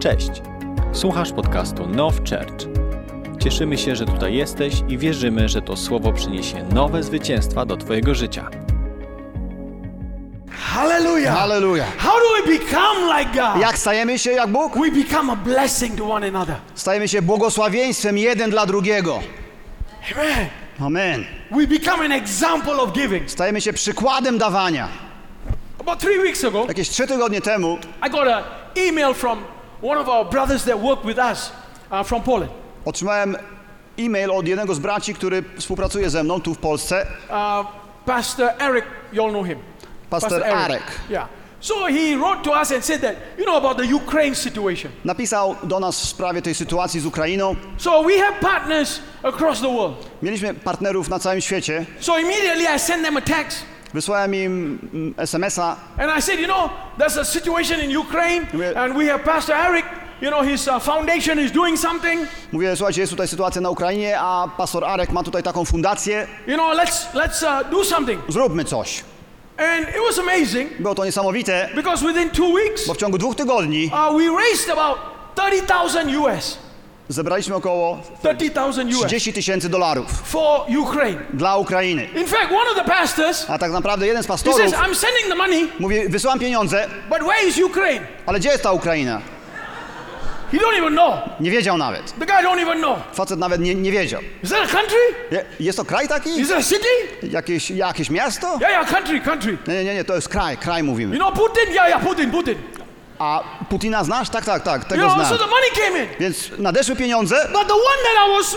Cześć! Słuchasz podcastu Now Church. Cieszymy się, że tutaj jesteś i wierzymy, że to słowo przyniesie nowe zwycięstwa do Twojego życia. Hallelujah. Halleluja. How do we become like God? Jak stajemy się jak Bóg? We become a blessing to one another. Stajemy się błogosławieństwem jeden dla drugiego. Amen. Amen. We become an example of giving. Stajemy się przykładem dawania. About three weeks ago, Jakieś trzy tygodnie temu I got an email from one of our brothers that work with us uh, from Poland. otrzymałem e-mail od jednego z braci, który współpracuje ze mną tu w Polsce. Uh, Pastor Eric, you all know him. Pastor Arek. Yeah. So he wrote to us and said that, you know, about the Ukraine situation. Napisał do nas w sprawie tej sytuacji z Ukrainą. So we have partners across the world. Mieliśmy partnerów na całym świecie. So immediately I sent them a text Wysłałem im mm, SMS-a. And I said, you know, there's a situation in Ukraine, and we have Pastor Eric. You know, his uh, foundation is doing something. Mówię, słuchajcie, jest tutaj sytuacja na Ukrainie, a pastor Arek ma tutaj taką fundację. You know, let's let's uh, do something. Zróbmy coś. And it was amazing Było to niesamowite, because within two weeks, bo w ciągu dwóch tygodni uh, we raised about thirty thousand US, zebraliśmy około thirty thousand US 30 tysięcy dolarów for Ukraine. dla Ukrainy. In fact, one of the pastors, A tak naprawdę jeden z he pastorów says, "I'm sending the money, mówi, wysyłam pieniądze, but where is Ukraine? ale gdzie jest ta Ukraina? He don't even know. Nie wiedział nawet. The guy don't even know. Facet nawet nie, nie wiedział. Is that a country? Je, jest to kraj taki? Is that a city? Jakieś, jakieś miasto? Yeah, yeah, country, country. Nie, nie, nie, to jest kraj, kraj You mówimy. know Putin? Yeah, yeah, Putin, Putin. A Putina znasz? Tak, tak, tak, You tego know, znam. so the money came in. Więc nadeszły pieniądze, But the one that I was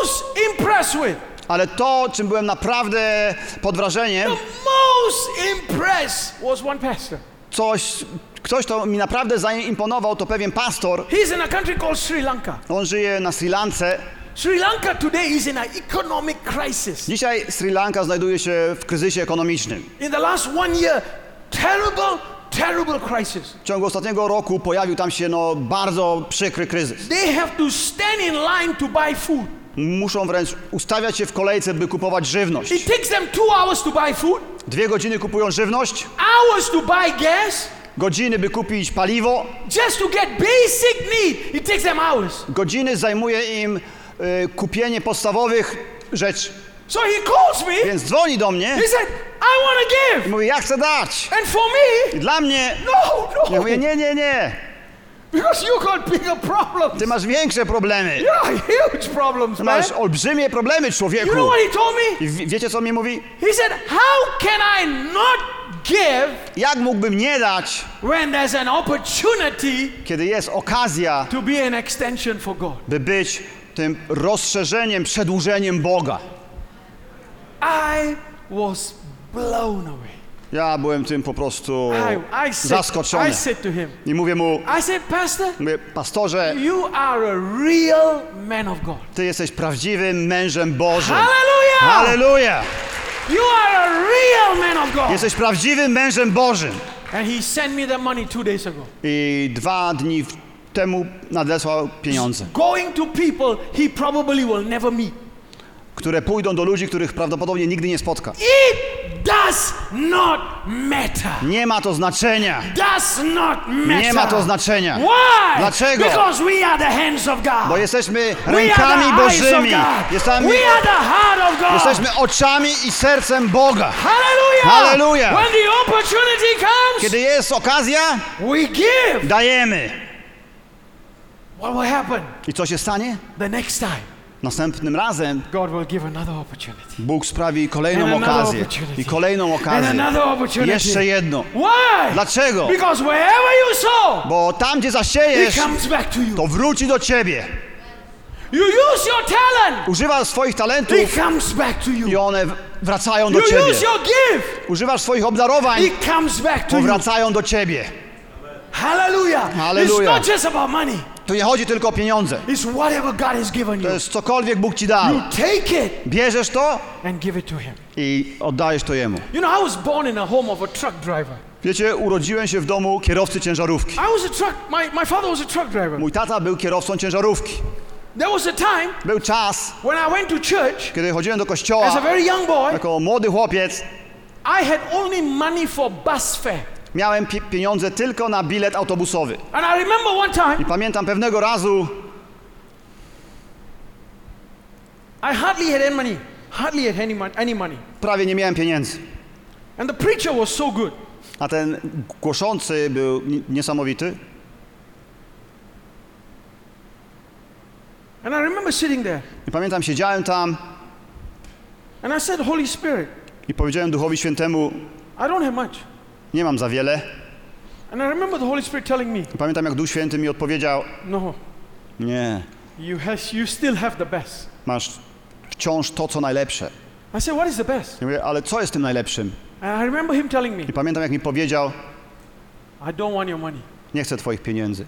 most impressed with, ale to, czym byłem naprawdę pod wrażeniem, the most impressed was one pastor. coś, ktoś, kto mi naprawdę zaimponował, to pewien pastor. He's in a country called Sri Lanka. On żyje na Sri Lance. Sri Lanka today is in an economic crisis. Dzisiaj Sri Lanka znajduje się w kryzysie ekonomicznym. In the last one year, terrible, terrible crisis. W ciągu ostatniego roku pojawił tam się no, bardzo przykry kryzys. They have to stand in line to buy food. Muszą wręcz ustawiać się w kolejce, by kupować żywność. It takes them two hours to buy food, Dwie godziny kupują żywność, hours to buy gas, godziny, by kupić paliwo, just to get basic need. It takes them hours. godziny zajmuje im y, kupienie podstawowych rzeczy. So he calls me. Więc dzwoni do mnie He said, I want to i give. mówi, ja chcę dać. And for me, I dla mnie, no, ja no. mówię, nie, nie, nie, Because you got bigger problems. ty masz większe problemy. You got huge problems, Ty man. masz olbrzymie problemy, You człowieku. know what he told me? I wie- wiecie, co mi mówi? He said, How can I not give Jak mógłbym nie dać, when there's an opportunity kiedy jest okazja, to be an extension for God? by być tym rozszerzeniem, przedłużeniem Boga. I was blown away. Ja byłem tym po prostu I, I, said, zaskoczony. I said to him, I mówię mu, I said, Pastor, mówię, pastorze, you are a real man of God. ty jesteś prawdziwym mężem Bożym. Hallelujah! Halleluja! You are a real man of God. Jesteś prawdziwym mężem Bożym. And he sent me the money two days ago. I dwa dni temu nadesłał pieniądze, Going to people he probably will never meet. Które pójdą do ludzi, których prawdopodobnie nigdy nie spotka. It does not matter. Nie ma to znaczenia. Does not matter. Nie ma to znaczenia. Why? Dlaczego? Because we are the hands of God. Bo jesteśmy rękami Bożymi. Jesteśmy, we are the heart of God. jesteśmy oczami i sercem Boga. Hallelujah. Hallelujah. When the opportunity comes, Kiedy jest okazja, we give. dajemy. What will happen I co się stanie? the next time? Następnym razem. Bóg sprawi kolejną okazję. I kolejną okazję. opportunity. Jeszcze jedną. Why? Dlaczego? Bo tam, gdzie zasiejesz, to wróci do ciebie. Używasz swoich talentów i one wracają do ciebie. Używasz swoich obdarowań, you. powracają do ciebie. Hallelujah. Hallelujah. It's not just about money. Tu nie chodzi tylko o pieniądze. It's whatever God has given To you. jest cokolwiek Bóg ci dał. You take it Bierzesz to and give it to Him. i oddajesz to Jemu. You know, I was born in a home of a truck driver. Wiecie, urodziłem się w domu kierowcy ciężarówki. I was a truck, my, my father was a truck driver. Mój tata był kierowcą ciężarówki. There was a time Był czas, when I went to church kiedy chodziłem do as a kościoła very young boy, jako młody chłopiec I had only money for bus fare. Miałem pi- pieniądze tylko na bilet autobusowy. And I remember one I time, pamiętam pewnego razu, I hardly had any money. Hardly had any, mon- any money. prawie nie miałem pieniędzy. And the preacher was so good. A ten głoszący był ni- niesamowity. And I remember sitting there. I pamiętam, siedziałem tam And I said, Holy Spirit, i powiedziałem Duchowi Świętemu, I don't have much. Nie mam za wiele. And I remember the Holy Spirit telling me, pamiętam, jak Duch Święty mi odpowiedział, No, nie, you, has, you still have the best. masz wciąż to, co najlepsze. I said, What is the best? Ja mówię, ale co jest tym najlepszym? And I remember him telling me, I pamiętam, jak mi powiedział, I don't want your money. nie chcę twoich pieniędzy,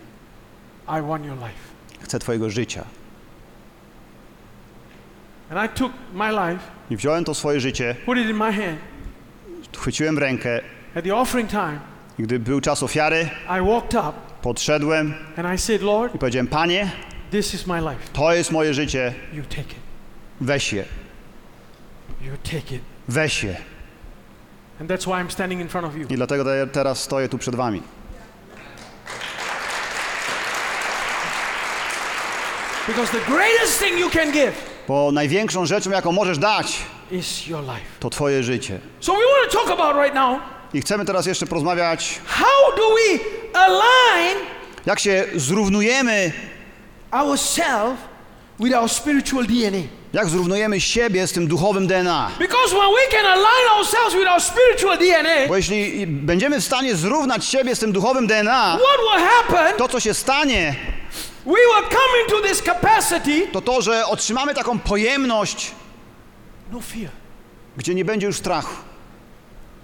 I want your life. chcę twojego życia. And I took my life, I wziąłem to swoje życie, put it in my hand. chwyciłem w rękę At the offering time, gdy był czas ofiary, I walked up podszedłem and I said, Lord, i powiedziałem, Panie, this is my life. to jest moje życie, You take it. weź je, You take it. weź je. And that's why I'm standing in front of you. I dlatego te- teraz stoję tu przed wami. Because the greatest thing you can give Bo największą rzeczą, jaką możesz dać, is your life. to twoje życie. So we want to talk about right now I chcemy teraz jeszcze porozmawiać, how do we align jak się zrównujemy, ourselves with our spiritual DNA. jak zrównujemy siebie z tym duchowym DNA. Because when we can align ourselves with our spiritual DNA, Bo jeśli będziemy w stanie zrównać siebie z tym duchowym DNA, what will happen? to co się stanie, We will come into this capacity. to to, że otrzymamy taką pojemność, No fear, gdzie nie będzie już strachu,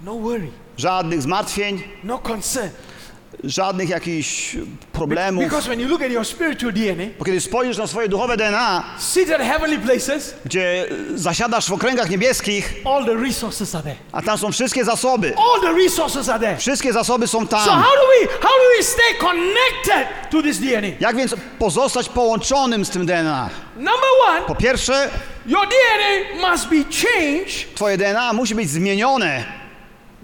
no worry, żadnych zmartwień, no concern. żadnych jakichś problemów. Because when you look at your spiritual DNA, Bo kiedy spojrzysz na swoje duchowe DNA, seated at heavenly places, gdzie zasiadasz w okręgach niebieskich, all the resources are there. a tam są wszystkie zasoby. All the resources are there. Wszystkie zasoby są So tam. how do we how do we stay connected to this DNA? Jak więc pozostać połączonym z tym DNA? Number one, Po pierwsze, your DNA must be changed twoje DNA musi być zmienione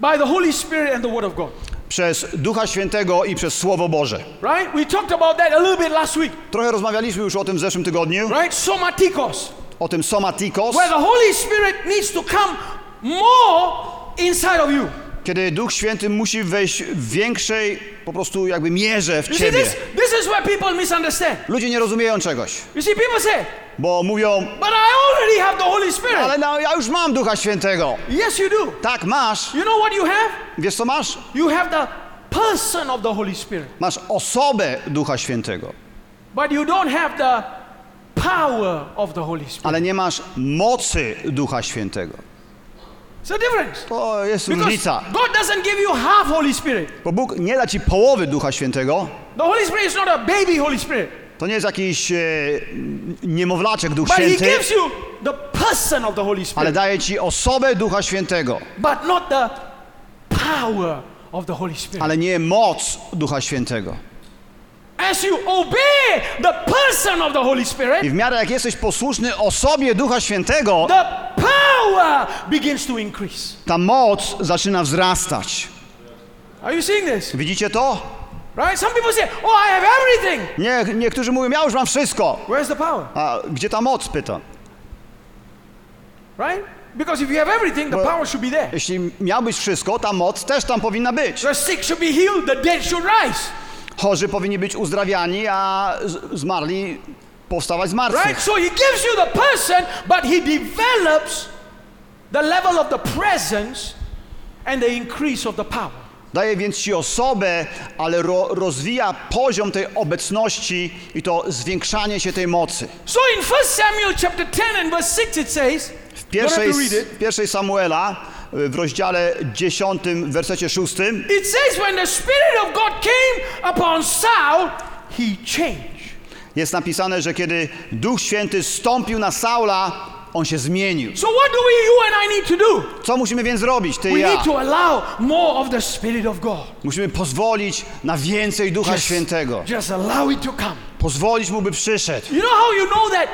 by the Holy Spirit and the Word of God. przez Ducha Świętego i przez Słowo Boże. Right? We talked about that a little bit last week. Trochę rozmawialiśmy już o tym w zeszłym tygodniu, Right? Somatikos. o tym somatikos, Where the Holy Spirit needs to come more inside of you. kiedy Duch Święty musi wejść w większej po prostu jakby mierze w You see, ciebie. this, this is where people misunderstand. Ludzie nie rozumieją czegoś, You see, people say, bo mówią, but I already have the Holy Spirit. ale no, ja już mam Ducha Świętego. Yes, you do. Tak, masz. You know what you have? Wiesz co masz? You have the person of the Holy Spirit. Masz osobę Ducha Świętego, But you don't have the power of the Holy Spirit. ale nie masz mocy Ducha Świętego. A difference. To jest Because różnica. God doesn't give you half Holy Spirit. Bo Bóg nie da ci połowy Ducha Świętego. The Holy Spirit is not a baby Holy Spirit. To nie jest jakiś e, niemowlaczek Duch But He Święty, gives you the person of the Holy ale Spirit. daje ci osobę Ducha Świętego, But not the power of the Holy Spirit. ale nie moc Ducha Świętego. As you obey the person of the Holy I Spirit, w miarę jak jesteś posłuszny osobie Ducha Świętego, the power begins to increase. ta moc zaczyna wzrastać. Are you seeing this? Widzicie to? Right? Some people say, Oh, I have everything. Nie, niektórzy mówią, ja już mam wszystko. Where's the power? A gdzie ta moc, pytam. Right? Because if you have everything, the power should be there. Jeśli miałbyś wszystko, ta moc też tam powinna być. The sick should be healed, the dead should rise. Chorzy powinni być uzdrawiani, a zmarli powstawać z Right? martwych. So he gives you the person, but he develops the level of the presence and the increase of the power. Daje więc ci osobę, ale ro, rozwija poziom tej obecności i to zwiększanie się tej mocy. So in 1 Samuel chapter 10 and verse 6 it says, W pierwszej, w pierwszej Samuela, w rozdziale 10, w wersecie 6, It says when the Spirit of God came upon Saul, he changed. jest napisane, że kiedy Duch Święty stąpił na Saula, on się zmienił. So what do we, you and I need to do? Co musimy więc zrobić, ty i We ja? need to allow more of the Spirit of God. Musimy pozwolić na więcej Ducha Just- Świętego. Just allow it to come. Pozwolić Mu, by przyszedł. You know how you know that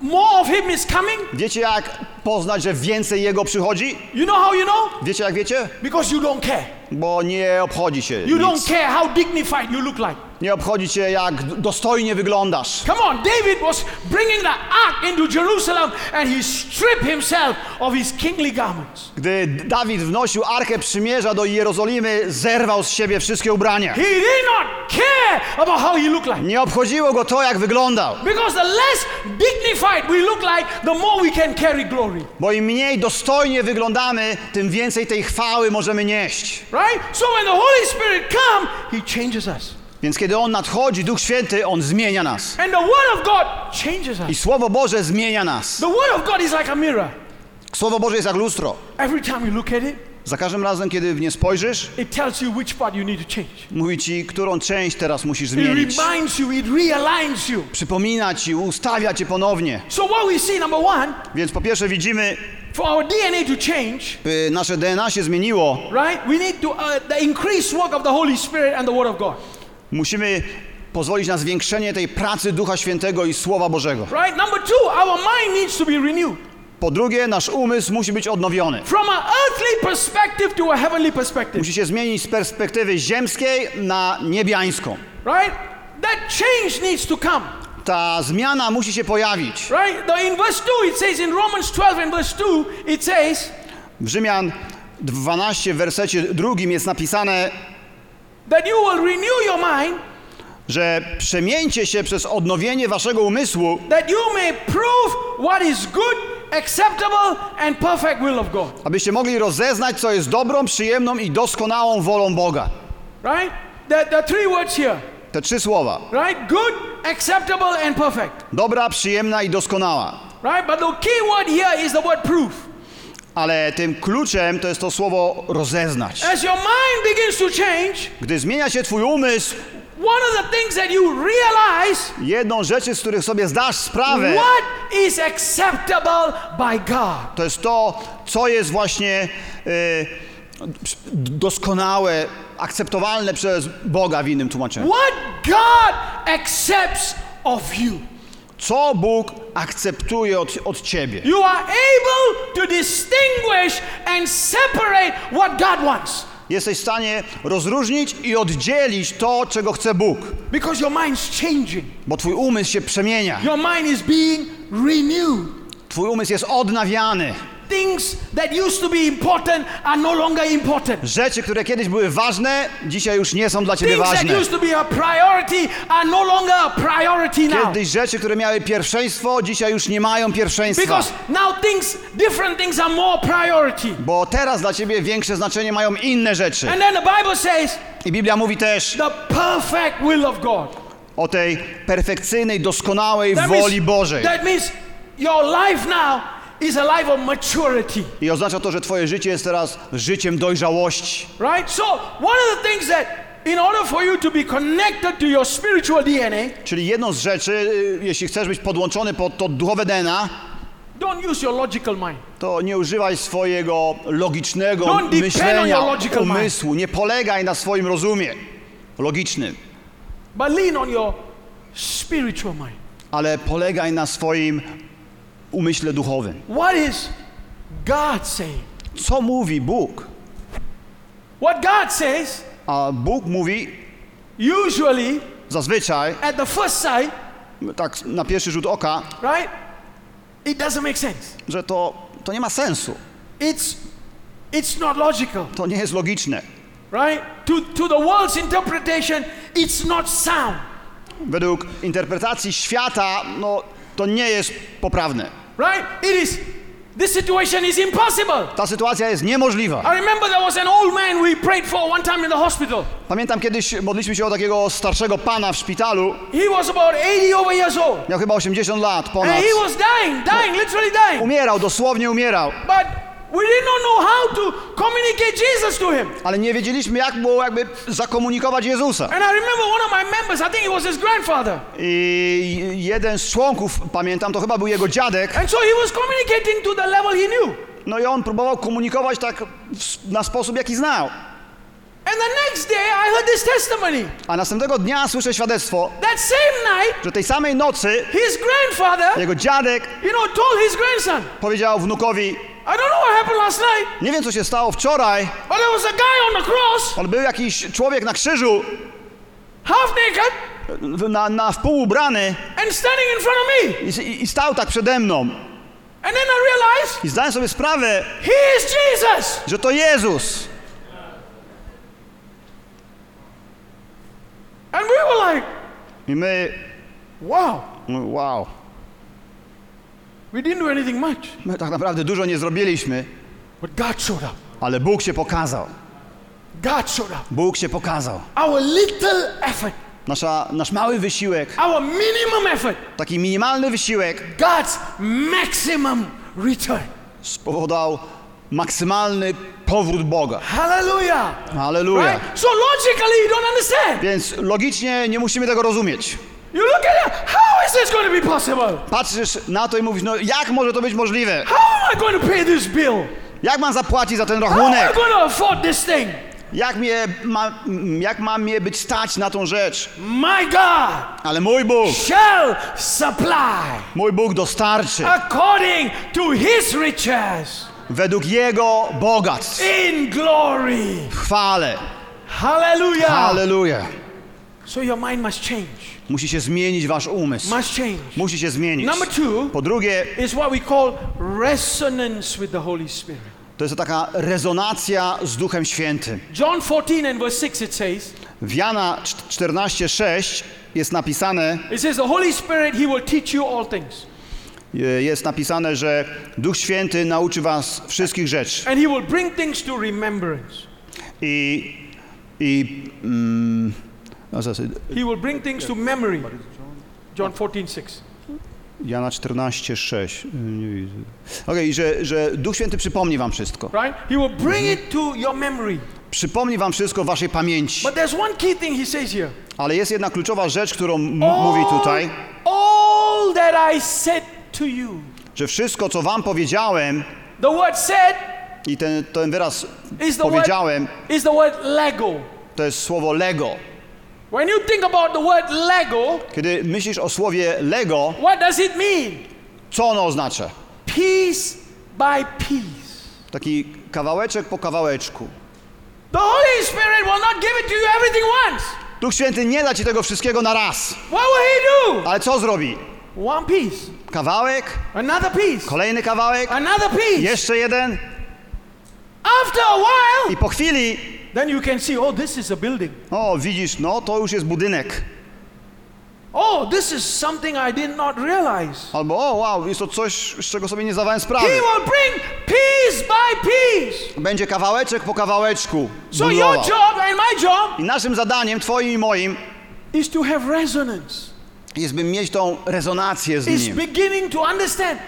more of Him is coming? Wiecie jak poznać, że więcej Jego przychodzi? You know how you know? Wiecie jak wiecie? Because you don't care. Bo nie obchodzi się You don't nic. care how dignified you look like. Nie obchodzi cię, jak dostojnie wyglądasz. Come on, David was bringing the ark into Jerusalem and he stripped himself of his kingly garments. Gdy Dawid wnosił Arkę Przymierza do Jerozolimy, zerwał z siebie wszystkie ubrania. He did not care about how he looked like. Nie obchodziło go to, jak wyglądał. Because the less dignified we look like, the more we can carry glory. Bo im mniej dostojnie wyglądamy, tym więcej tej chwały możemy nieść. Right? So when the Holy Spirit come, he changes us. Więc kiedy On nadchodzi, Duch Święty, On zmienia nas. And the Word of God changes I us. Słowo Boże zmienia nas. The Word of God is like a mirror. Słowo Boże jest jak lustro. Every time you look at it, Za każdym razem, kiedy w nie spojrzysz, it tells you which part you need to change. mówi ci, którą część teraz musisz It zmienić. reminds you, it realigns you. Przypomina ci, ustawia cię ponownie. So what we see, number one, Więc po pierwsze widzimy, for our DNA to change, y, nasze DNA się zmieniło. right? We need to uh, the increased work of the Holy Spirit and the Word of God, Musimy pozwolić na zwiększenie tej pracy Ducha Świętego i Słowa Bożego. right? Number two, our mind needs to be renewed Po drugie, nasz umysł musi być odnowiony. from an earthly perspective to a heavenly perspective, Musi się zmienić z perspektywy ziemskiej na niebiańską. right? That change needs to come, Ta zmiana musi się pojawić. right? The, in verse two, it says in Romans 12 and verse two, it says W Rzymian 12 w wersecie drugim jest napisane, that you will renew your mind, że przemieńcie się przez odnowienie waszego umysłu, that you may prove what is good, acceptable, and perfect will of God, abyście mogli rozeznać, co jest dobrą, przyjemną i doskonałą wolą Boga. right? The, the three words here. Te trzy słowa. right? Good, acceptable, and perfect, Dobra, przyjemna i doskonała. right? But the key word here is the word proof. Ale tym kluczem to jest to słowo rozeznać. As your mind begins to change, Gdy zmienia się twój umysł, one of the things that you realize jedną rzeczy, z których sobie zdasz sprawę, what is acceptable by God. to jest to, co jest właśnie e, doskonałe, akceptowalne przez Boga w innym tłumaczeniu. What God accepts of you. Co Bóg akceptuje od, od ciebie. You are able to distinguish and separate what God wants Jesteś w stanie rozróżnić i oddzielić to, czego chce Bóg, because your mind's changing. bo twój umysł się przemienia. Your mind is being renewed. Twój umysł jest odnawiany. Things that used to be important are no longer important. Rzeczy, które kiedyś były ważne, dzisiaj już nie są dla ciebie Things that ważne. used to be a priority are no longer a priority now. Kiedyś rzeczy, które miały pierwszeństwo, dzisiaj już nie mają pierwszeństwa. Because now things, different things are more priority. Bo teraz dla ciebie większe znaczenie mają inne rzeczy. And then the Bible says I Biblia mówi też the perfect will of God. o tej perfekcyjnej, doskonałej That woli Bożej. that means your life now is a life of maturity, I oznacza to, że twoje życie jest teraz życiem dojrzałości. right? So one of the things that in order for you to be connected to your spiritual DNA, Czyli jedną z rzeczy, y, jeśli chcesz być podłączony pod to duchowe DNA, don't use your logical mind. to nie używaj swojego logicznego Don't myślenia, mind. umysłu. Nie polegaj na swoim rozumie logicznym, But lean on your spiritual mind. ale polegaj na swoim umyśle duchowym. What is God saying? Co mówi Bóg? What God says, A Bóg mówi usually zazwyczaj, at the first sight, tak na pierwszy rzut oka, right? It doesn't make sense. że to, to nie ma sensu. It's it's not logical, To nie jest logiczne. right? To to the world's interpretation, it's not sound, Według interpretacji świata, no to nie jest poprawne. Right? It is this situation is impossible. Ta sytuacja jest niemożliwa. I remember there was an old man we prayed for one time in the hospital. Pamiętam kiedyś modliśmy się o takiego starszego pana w szpitalu. He was about 80 over years old. Miał chyba 80 lat, And ponad. he was dying, dying, literally dying. Umierał, dosłownie umierał. But we did not know how to communicate Jesus to him. Ale nie wiedzieliśmy, jak było jakby zakomunikować Jezusa. And I remember one of my members, I think it was his grandfather. I jeden z członków, pamiętam, to chyba był jego dziadek. And so he was communicating to the level he knew. No i on próbował komunikować tak na sposób, jaki znał. And the next day I heard this testimony. A następnego dnia słyszę świadectwo, That same night, że tej samej nocy his grandfather, jego dziadek you know, told his grandson, powiedział wnukowi, I don't know what happened last night, Nie wiem, co się stało wczoraj, but there was a guy on the cross, ale był jakiś człowiek na krzyżu, half naked, w- na, na wpół ubrany and standing in front of me. i, i, i stał tak przede mną. And then I realized I zdałem sobie sprawę, he is Jesus. że to Jezus. And we were like, I my, wow, no, wow, we didn't do anything much. my tak naprawdę dużo nie zrobiliśmy, But God showed up. ale Bóg się pokazał. God showed up. Bóg się pokazał. Our little effort, Nasza, nasz mały wysiłek, our minimum effort, taki minimalny wysiłek God's maximum return. spowodował maksymalny powrót Boga. Hallelujah. Halleluja. Right? So logically, you don't understand. Więc logicznie nie musimy tego rozumieć. You look at it, how is this going to be possible? Patrzysz na to i mówisz, no jak może to być możliwe? How am I going to pay this bill? Jak mam zapłacić za ten How am I rachunek? going to afford this thing? Jak, mnie ma, jak mam mnie być stać na tą rzecz? My God Ale mój Bóg, shall supply mój Bóg dostarczy according to his riches według Jego bogactw. in glory. W chwale. Hallelujah. Halleluja. So your mind must change. Musi się zmienić wasz umysł. Must change. Musi się zmienić. Number two Po drugie, is what we call resonance with the Holy Spirit. to jest taka rezonacja z Duchem Świętym. John 14 and verse 6 it says, W Jana 14:6 jest napisane, it says the Holy Spirit he will teach you all things e, jest napisane, że Duch Święty nauczy was wszystkich rzeczy. and he will bring things to remembrance. I, i mm, no, zaraz, He will bring things to memory. John 14 6. Jana 14:6. E, nie widzę. Okej, że, że Duch Święty przypomni wam wszystko. Right? He will bring it to your memory. Przypomni wam wszystko w waszej pamięci. But there's one key thing he says here. Ale jest jedna kluczowa rzecz, którą m- mówi tutaj, all that I said to you. że wszystko, co wam powiedziałem, The word said i ten, ten wyraz is the word, powiedziałem, is the word Lego. to jest słowo Lego. When you think about the word Lego, Kiedy myślisz o słowie Lego, what does it mean? co ono oznacza? Piece by piece. Taki kawałeczek po kawałeczku. The Holy Spirit will not give it to you everything once. Duch Święty nie da ci tego wszystkiego na raz. What will He do? Ale co zrobi? One piece, Kawałek, another piece, kolejny kawałek, another piece. jeszcze jeden After a while, i po chwili, then you can see, oh, this is a building. o widzisz, no to już jest budynek. Oh, this is something I did not realize. Albo o wow, jest to coś, z czego sobie nie zdawałem He sprawy. will bring piece by piece. Będzie kawałeczek po kawałeczku. So your job and my job I naszym zadaniem, twoim i moim, is to have resonance. jest by mieć tą rezonację z Is Nim. beginning to understand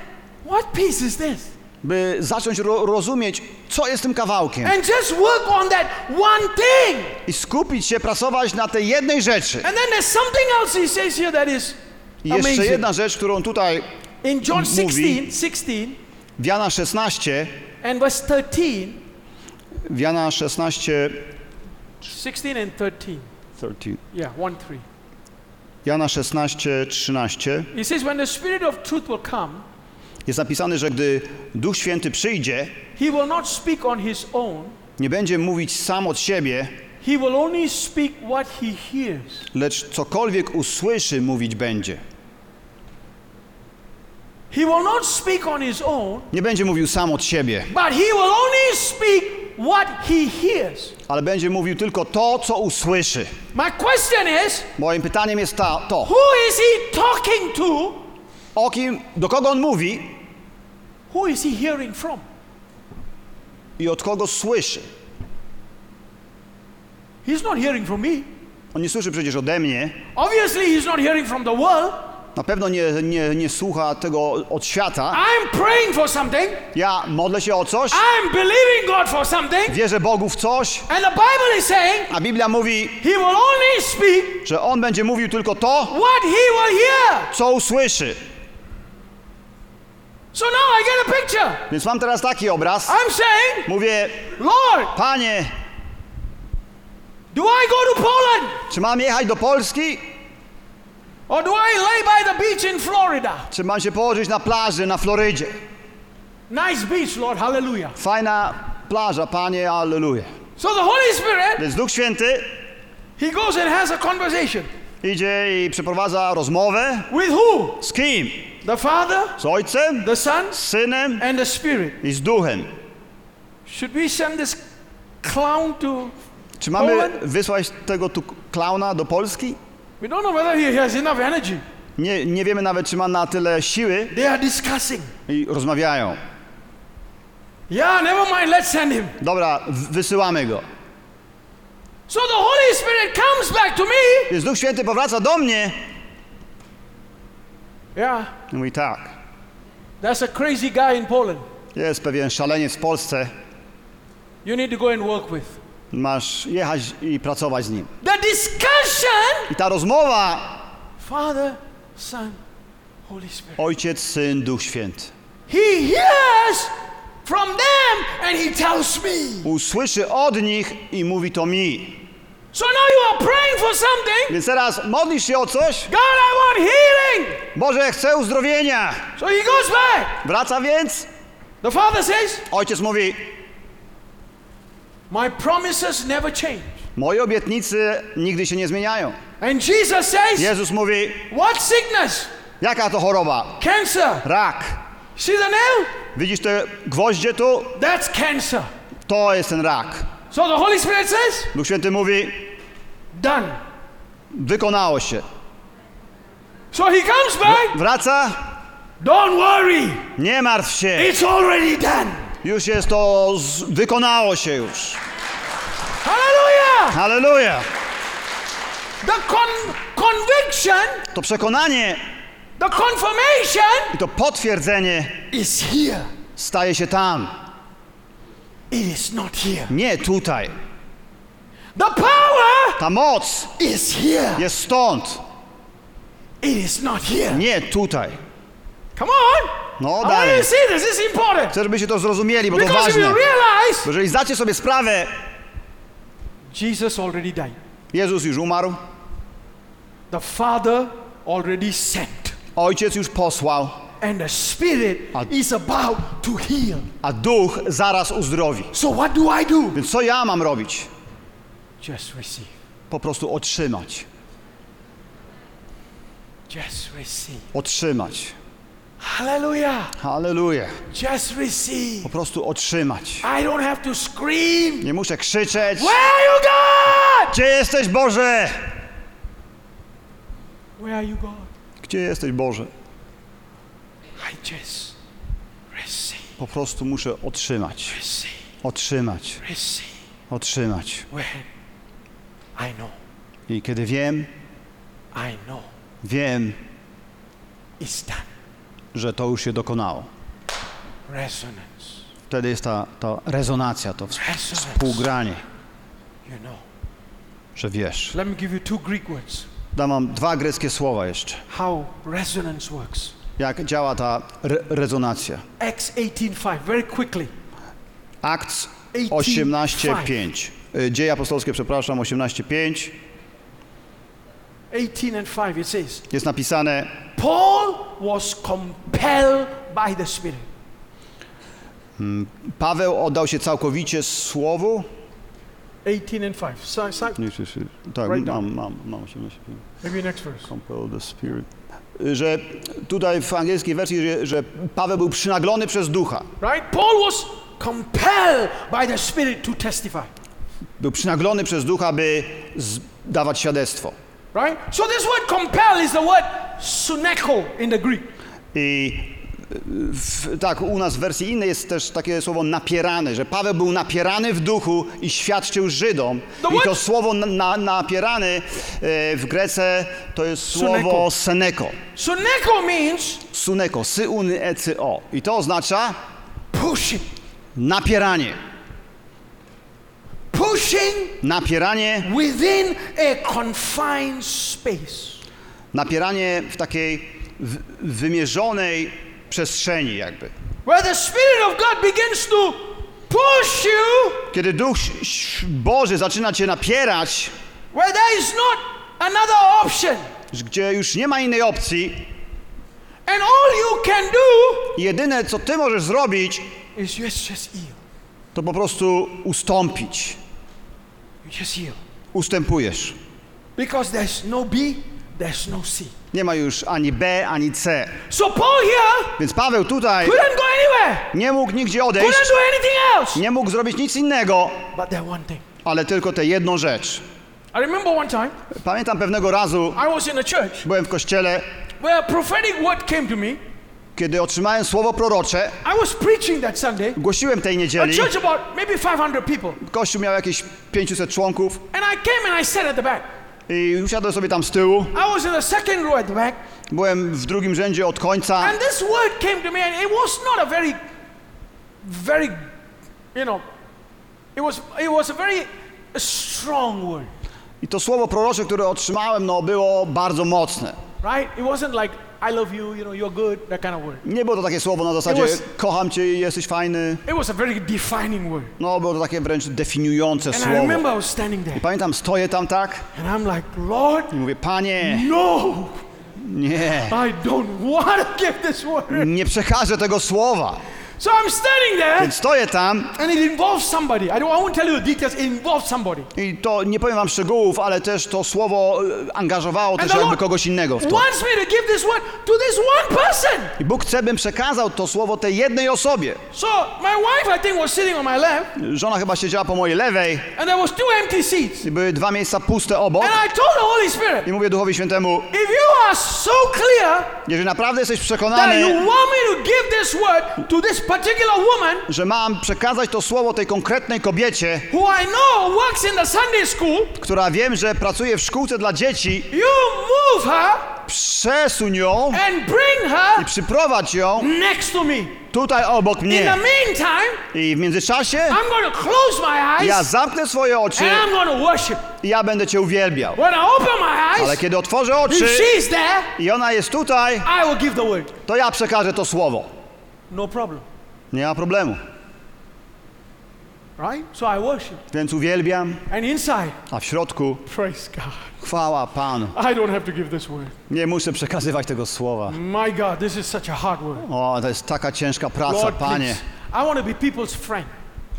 what piece is this? By zacząć ro rozumieć, co jest tym kawałkiem. And just work on that one thing. I skupić się, pracować na tej jednej rzeczy. And then there's something else he says here that is I jeszcze amazing. jedna rzecz, którą tutaj In John mówi- 16, 16 w Jana 16, and verse 13, w Jana 16, 16 and 13. 13. Yeah, 1 3. Jana 16, 13 He says, When the Spirit of truth will come, jest napisane, że gdy Duch Święty przyjdzie, he will not speak on his own, nie będzie mówić sam od siebie, he will only speak what he hears. lecz cokolwiek usłyszy, mówić będzie. He will not speak on his own, Nie będzie mówił sam od siebie, but he will only speak what he hears. ale będzie mówił tylko to, co usłyszy. My question is, Moim pytaniem jest ta, to, who is he talking to? o kim, do kogo on mówi Who is he hearing from? i od kogo słyszy. He's not hearing from me. On nie słyszy przecież ode mnie, Obviously, he's not hearing from the world. na pewno nie, nie, nie słucha tego od świata. I'm praying for something. Ja modlę się o coś, I'm believing God for something. wierzę Bogu w coś, And the Bible is saying a Biblia mówi, he will only speak że On będzie mówił tylko to, what he will hear. co usłyszy. So now I get a picture. Więc mam teraz taki obraz. I'm saying, Mówię, Lord, Panie, do I go to Poland czy mam jechać do Polski, or do I lay by the beach in Florida? czy mam się położyć na plaży na Florydzie? Nice beach, Lord. Hallelujah. Fajna plaża, Panie, alleluja. So the Holy Spirit, Więc Duch Święty He goes and has a conversation. idzie i przeprowadza rozmowę With who? z kim? The Father, Z Ojcem, the Son, z Synem and the Spirit. i z Duchem. Should we send this clown to Czy mamy Poland? wysłać tego tu klauna do Polski? We don't know whether he has enough energy. Nie, nie wiemy nawet, czy ma na tyle siły They are discussing. i rozmawiają. Yeah, never mind, let's send him. Dobra, wysyłamy go. So the Holy Spirit comes back to me. Więc Duch Święty powraca do mnie Yeah, i mówi tak, that's a crazy guy in Poland. jest pewien szaleniec w Polsce, You need to go and work with. masz jechać i pracować z nim. The discussion I ta rozmowa, Father, Son, Holy Spirit. Ojciec, Syn, Duch Święty. He hears from them and he tells me. Usłyszy od nich i mówi to mi. So now you are praying for something. Więc teraz modlisz się o coś? God, I want healing. Boże, chcę uzdrowienia. So he goes back. Wraca więc. The Father says, Ojciec mówi, My promises never change. moje obietnice nigdy się nie zmieniają. And Jesus says, Jezus mówi, What sickness? jaka to choroba? Cancer. Rak. See the nail? Widzisz te gwoździe tu? That's cancer. To jest ten rak. So the Holy Spirit says, Duch Święty mówi, Done. wykonało się. So he comes back. Wraca, Don't worry. nie martw się. It's already done. Już jest to, z... wykonało się już. Hallelujah. Halleluja. The con- conviction, To przekonanie the confirmation i to potwierdzenie is here. staje się tam. It is not here. Nie tutaj. The power Ta moc is here. jest stąd. It is not here. Nie tutaj. Come on. No I want you dalej. to see this. This is important. Chcę, żebyście to zrozumieli, bo to Because if ważne. you realize Bo jeżeli zdacie sobie sprawę, Jesus already died. Jezus już umarł, The Father already sent. Ojciec już posłał, And the Spirit A- is about to heal. a Duch zaraz uzdrowi. So what do I do? Więc co ja mam robić? Just receive. Po prostu otrzymać. Just receive. Otrzymać. Hallelujah. Halleluja. Just receive. Po prostu otrzymać. I don't have to scream. Nie muszę krzyczeć. Where are you, God? Gdzie jesteś Boże? Where are you, God? Gdzie jesteś Boże? Po prostu muszę otrzymać. Otrzymać. Otrzymać. I kiedy wiem, wiem, że to już się dokonało. Wtedy jest ta, ta rezonacja, to współgranie, że wiesz. Dam wam dwa greckie słowa jeszcze. How resonance works. Jak działa ta re rezonacja. Acts 18:5. Very quickly. Akt 18:5. 18.5. Y, Dzieje apostolskie, przepraszam, 18.5. 18 and 5 it says, Jest napisane, Paul was compelled by the Spirit. Paweł oddał się całkowicie słowu. 18 and 5. So, so, Tak, Right mam, mam, mam 18.5. maybe next verse. Compel the Spirit. Że tutaj w angielskiej wersji, że, że Paweł był przynaglony przez ducha. Right? Paul was compelled by the Spirit to testify. Był przynaglony przez ducha, by dawać świadectwo. Right? So this word compel is the word suneko in the Greek. I w, tak, u nas w wersji innej jest też takie słowo napierany, że Paweł był napierany w duchu i świadczył Żydom. The I to słowo na, na, napierany e, w Grece to jest słowo seneko. Suneko means Suneko, sy, uny, e, cy, o. I to oznacza pushing. napieranie. Pushing Napieranie, within a confined space. napieranie w takiej w, wymierzonej przestrzeni jakby. Kiedy Duch Boży zaczyna cię napierać, gdzie już nie ma innej opcji, And Jedyne, co ty możesz zrobić, to po prostu ustąpić. Ustępujesz. Because there's no B, there's no C. Nie ma już ani B, ani C. So Paul here Więc Paweł tutaj couldn't go anywhere, nie mógł nigdzie couldn't odejść, do anything else. nie mógł zrobić nic innego, But that one thing. ale tylko tę jedną rzecz. I remember one time Pamiętam pewnego razu, I was in a church byłem w kościele, where a prophetic word came to me. kiedy otrzymałem słowo prorocze, I was preaching that Sunday. głosiłem tej A niedzieli, church about maybe 500 people. kościół miał jakieś 500 członków And I came and I sat at the back. I usiadłem sobie tam z tyłu, I was in the second row at the back. byłem w drugim rzędzie od końca And this word came to me, and it was not a very, very, you know, it was it was a very strong word, i to słowo prorocze, które otrzymałem, no było bardzo mocne. right? It wasn't like I love you, you know, you're good, that kind of word. Nie było to takie słowo na zasadzie was- kocham cię, jesteś fajny. It was a very defining word. No, było to takie wręcz definiujące And I słowo. remember I was standing there, Pamiętam, stoję tam tak and I'm like, Lord, i mówię, panie, no, nie, I don't want to give this word. nie przekażę tego słowa. So I'm standing there, Więc stoję tam and it involves somebody. I don't. I won't tell you the details. It involves somebody. i to, nie powiem wam szczegółów, ale też to słowo e, angażowało And też jakby kogoś innego w to. wants me to give this word to this one person. I Bóg chce, bym przekazał to słowo tej jednej osobie. So my wife, I think, was sitting on my left, Żona chyba siedziała po mojej lewej and there was two empty seats. i były dwa miejsca puste obok. And I told the Holy Spirit, I mówię Duchowi Świętemu, if you are so clear jeżeli naprawdę jesteś that przekonany, you want me to give this word to this particular woman że mam przekazać to słowo tej konkretnej kobiecie, who I know works in the Sunday school, która wiem, że pracuje w szkółce dla dzieci, you move her przesuń ją and bring i her przyprowadź ją next to me. tutaj obok In the mnie. meantime, I w międzyczasie I'm going to close my ja eyes zamknę swoje oczy and I'm going to worship. i ja będę Cię uwielbiał. When I open my Ale eyes, kiedy otworzę if oczy she's there, i ona jest tutaj, I will give the word. to ja przekażę to słowo. No problem. Nie ma problemu. Right? So I worship. Więc uwielbiam, And inside, a w środku praise God. chwała Panu. I don't have to give this word. Nie muszę przekazywać tego słowa. My God, this is such a hard word. O, to jest taka ciężka praca, Lord, Panie. please. I want to be people's friend.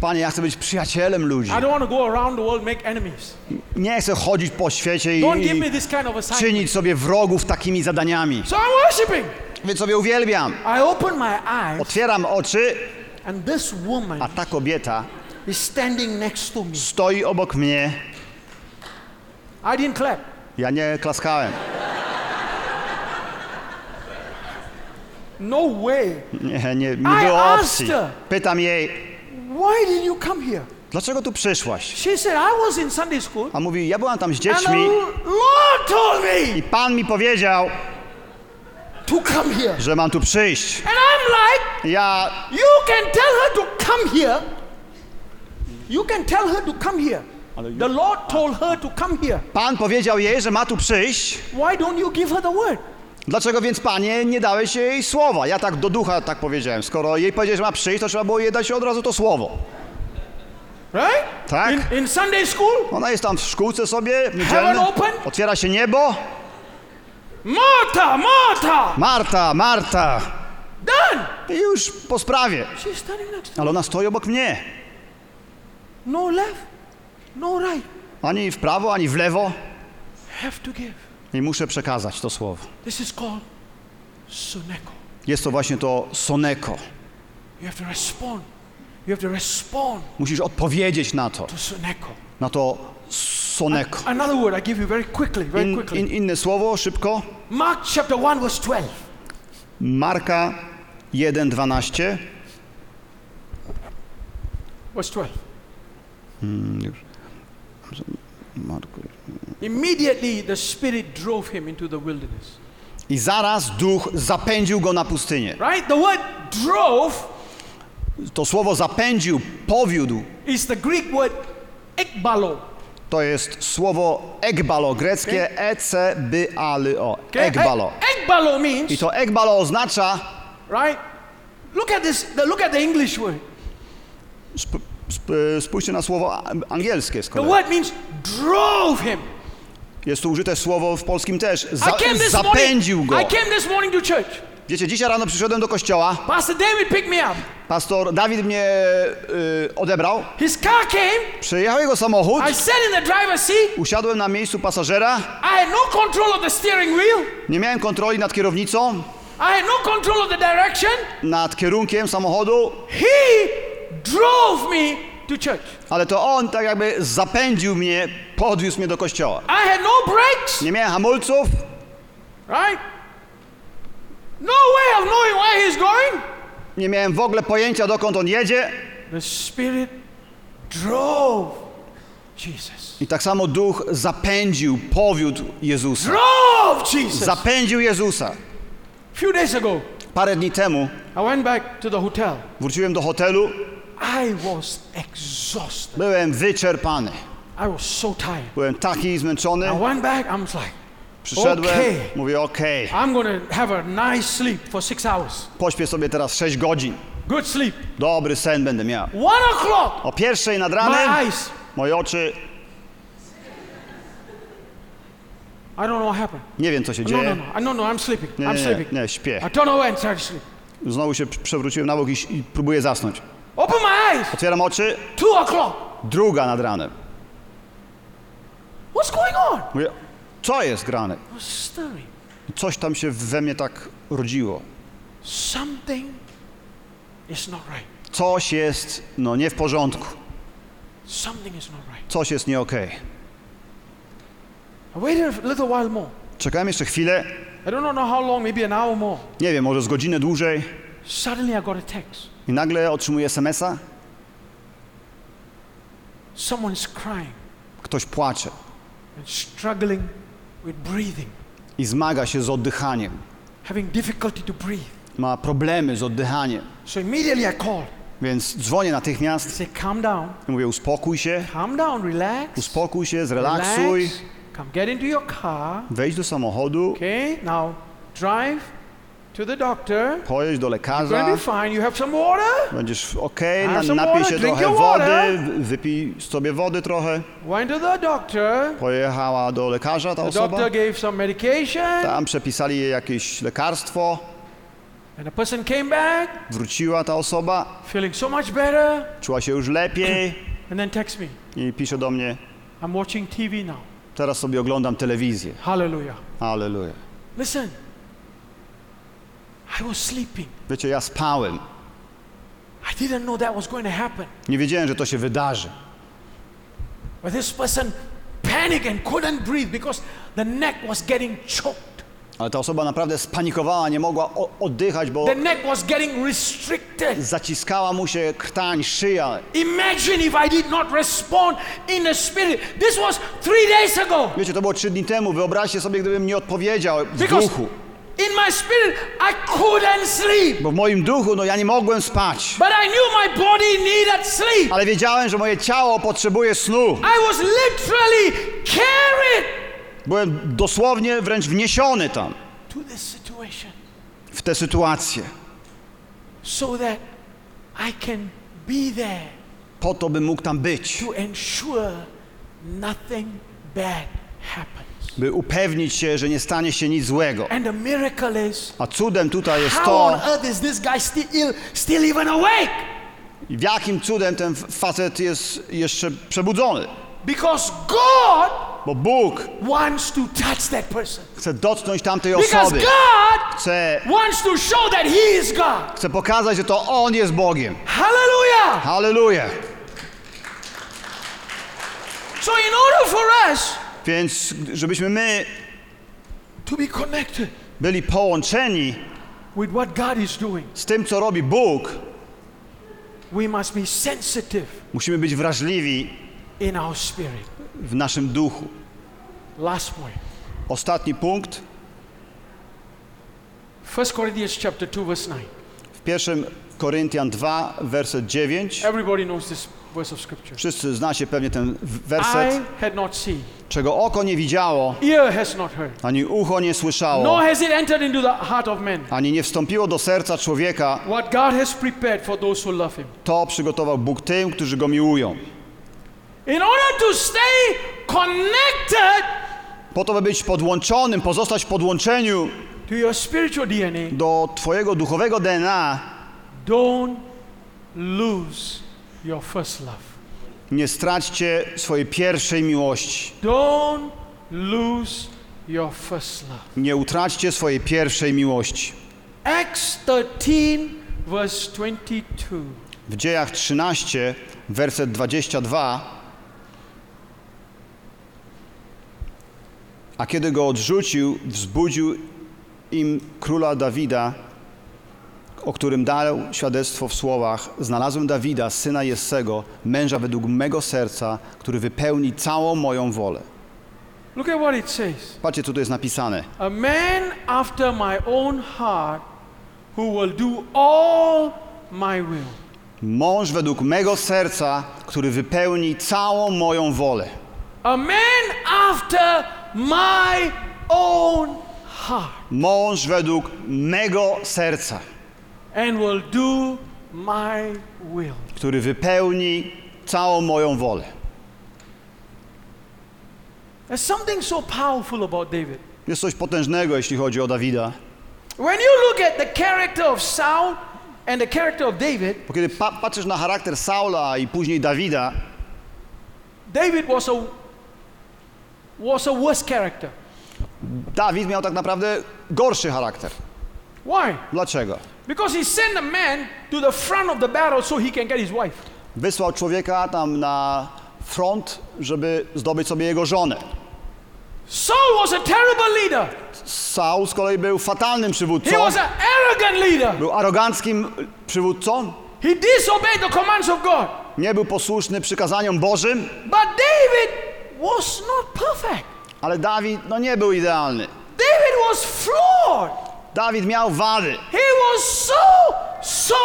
Panie, ja chcę być przyjacielem ludzi. I don't want to go around the world make enemies. Nie chcę chodzić po świecie i, Don't give me this kind of assignment. czynić sobie wrogów takimi zadaniami. So I'm worshiping. Więc sobie uwielbiam. I open my eyes, Otwieram oczy, and this woman a ta kobieta is standing next to me. stoi obok mnie. I didn't clap. Ja nie klaskałem. No way. Nie, nie, nie było opcji. Pytam jej, Why did you come here? dlaczego tu przyszłaś? She said, I was in Sunday school, A mówi, ja byłam tam z and the dziećmi Lord told me i Pan mi powiedział, to come here. że mam tu przyjść. And I'm like, Ja, you can tell her to come here. You can tell her to come here. The Lord told her to come here. Pan powiedział jej, że ma tu przyjść. Why don't you give her the word? Dlaczego więc, Panie, nie dałeś jej słowa? Ja tak do ducha tak powiedziałem. Skoro jej powiedziałeś, że ma przyjść, to trzeba było jej dać od razu to słowo. Right? Tak. In, in Sunday school, Ona jest tam w szkółce sobie, open. Otwiera się niebo. Martha, Martha, Marta, Marta. done. I już po sprawie. She's standing next to me. Ale ona stoi obok mnie. No left, no right. Ani w prawo, ani w lewo. Have to give. I muszę przekazać to słowo. Jest to właśnie to soneko. Musisz odpowiedzieć na to. Na to soneko. In, in, inne słowo, szybko. Mark chapter 1 verse 12. Marka 1,12. Verse 12. Mm, już. Marku. Immediately the Spirit drove him into the wilderness. I zaraz duch zapędził go na pustynię. Right? The word drove To słowo zapędził, powiódł, is the Greek word ekbalo. to jest słowo ekbalo, greckie e e-c-b-a-l-o. Okay? Ekbalo. Ek- ekbalo means, I to ekbalo oznacza, right? Look at this, look at the English word. sp, sp, spójrzcie na słowo a- angielskie z The word means drove him. Jest tu użyte słowo w polskim też. Za, zapędził go. Wiecie, dzisiaj rano przyszedłem do kościoła, Pastor David picked me up. pastor Dawid mnie y, odebrał, His car came. przyjechał jego samochód, I sat in the driver's seat. usiadłem na miejscu pasażera, I had no control of the steering wheel. nie miałem kontroli nad kierownicą, I had no control of the direction. nad kierunkiem samochodu, He drove me to church. ale to on tak jakby zapędził mnie, podwiózł mnie do kościoła. I had no brakes, Nie miałem hamulców, right? No way of knowing where he's going. nie miałem w ogóle pojęcia dokąd on jedzie The Spirit drove Jesus. i tak samo duch zapędził, powiódł Jezusa. Drove Jesus. Zapędził Jezusa. few days ago, Parę dni temu I went back to the hotel. wróciłem do hotelu, I was exhausted. byłem wyczerpany. I was so tired. Byłem taki zmęczony. I went back, I was like, Przyszedłem, Okej. mówię okej, I'm to have a nice sleep for six hours. pośpię sobie teraz 6 godzin. Good sleep. Dobry sen będę miał. One o'clock, O pierwszej nad my ranem eyes, moje oczy, I don't know what happened. nie wiem co się No, no, dzieje. no, no, no, I'm sleeping. Nie, I'm nie, sleeping. nie, nie, śpię. I over and start to sleep. Znowu się pr- przewróciłem na bok i, i próbuję zasnąć. Open my eyes, Otwieram oczy, two o'clock. druga nad ranem. What's going on? Mówię, co jest grane? Stirring. Coś tam się we mnie tak rodziło. Something is not right. Coś jest, no nie w porządku. Something is not right. Coś jest nie okej. I waited a little while more. Czekałem jeszcze chwilę, I don't know how long, maybe an hour more. nie wiem, może z godzinę dłużej Suddenly I got a text. i nagle otrzymuję SMS-a. Someone's crying Ktoś płacze i zmaga się z oddychaniem. having difficulty to breathe. Ma problemy z oddychaniem. So immediately I called. Więc dzwonię natychmiast said, calm down, i mówię, uspokój się, calm down, relax. uspokój się, zrelaksuj, Relax. Come get into your car. wejdź do samochodu, Okay, now drive to the doctor. pojedź do You're lekarza, be fine. You have some water? będziesz ok, na, napij się trochę wody, wy- wypij sobie wody trochę. Went to the doctor. Pojechała do lekarza ta The osoba, doctor gave some medication. tam przepisali jej jakieś lekarstwo, And the person came back wróciła ta osoba, feeling so much better. czuła się już lepiej And then text me. i pisze do mnie, I'm watching TV now. teraz sobie oglądam telewizję. Hallelujah. Aleluja. Listen, I was sleeping. Wiecie, ja spałem. I didn't know that was going to happen. Nie wiedziałem, że to się wydarzy. But this person panicked and couldn't breathe because the neck was getting choked. Ale ta osoba naprawdę spanikowała, nie mogła oddychać, bo The neck was getting restricted. zaciskała mu się krtań, szyja. Imagine if I did not respond in the spirit. This was three days ago. Wiecie, to było trzy dni temu. Wyobraźcie sobie, gdybym nie odpowiedział w Because duchu. In my spirit, I couldn't sleep. Bo w moim duchu, no ja nie mogłem spać. But I knew my body needed sleep. Ale wiedziałem, że moje ciało potrzebuje snu. I was literally carried Byłem dosłownie wręcz wniesiony tam, to this situation w tę sytuację. so that I can be there Po to, bym mógł tam być. to ensure nothing bad happens. By upewnić się, że nie stanie się nic złego. A cudem tutaj jest to, w jakim cudem ten facet jest jeszcze przebudzony. Because God Bo Bóg wants to touch that person. chce dotknąć tamtej osoby. Chce, wants to show that He is God. chce pokazać, że to On jest Bogiem. Hallelujah. Halleluja! So, in order for us Więc żebyśmy my to be connected byli połączeni with what God is doing, z tym, co robi Bóg, we must be sensitive musimy być wrażliwi in our spirit. w naszym duchu. Last point. Ostatni punkt 1 Corinthians chapter 2 verse 9. w 1 Koryntian 2, werset 9. Everybody knows this verse of scripture. Wszyscy znacie pewnie ten w- I werset. had not seen, Czego oko nie widziało, ear has not heard, ani ucho nie nor słyszało, has it entered into the heart of man. ani nie wstąpiło do serca człowieka, What God has prepared for those who love Him. to przygotował Bóg tym, którzy Go miłują. In order to stay connected Po to, by być podłączonym, pozostać w podłączeniu to your spiritual DNA, do twojego duchowego DNA, don't lose your first love. nie straćcie swojej pierwszej miłości. Don't lose your first love. Nie utraćcie swojej pierwszej miłości. Acts 13, verse 22. W dziejach 13, werset 22. A kiedy go odrzucił, wzbudził im króla Dawida, o którym dał świadectwo w słowach: Znalazłem Dawida, syna Jessego, męża według mego serca, który wypełni całą moją wolę. Look at what it says. Patrzcie, co tu jest napisane. A man after my own heart who will do all my will. Mąż według mego serca, który wypełni całą moją wolę. A man after my own heart Mąż według mego serca, który wypełni całą moją wolę. There's something so powerful about David. Jest coś potężnego, jeśli chodzi o Dawida. When you look at the character of Saul and the character of David, Bo kiedy pa patrzysz na charakter Saula i później Dawida, David was a was a worse character. Dawid miał tak naprawdę gorszy charakter. Why? Dlaczego? Because he sent a man to the front of the battle so he can get his wife. Wysłał człowieka tam na front, żeby zdobyć sobie jego żonę. Saul was a terrible leader. Saul z kolei był fatalnym He przywódcą. was an arrogant leader. Był aroganckim przywódcą. He disobeyed the commands of God. Nie był posłuszny przykazaniom Bożym, But David was not perfect. ale Dawid no nie był idealny. David was flawed. Dawid miał wady. He was so, so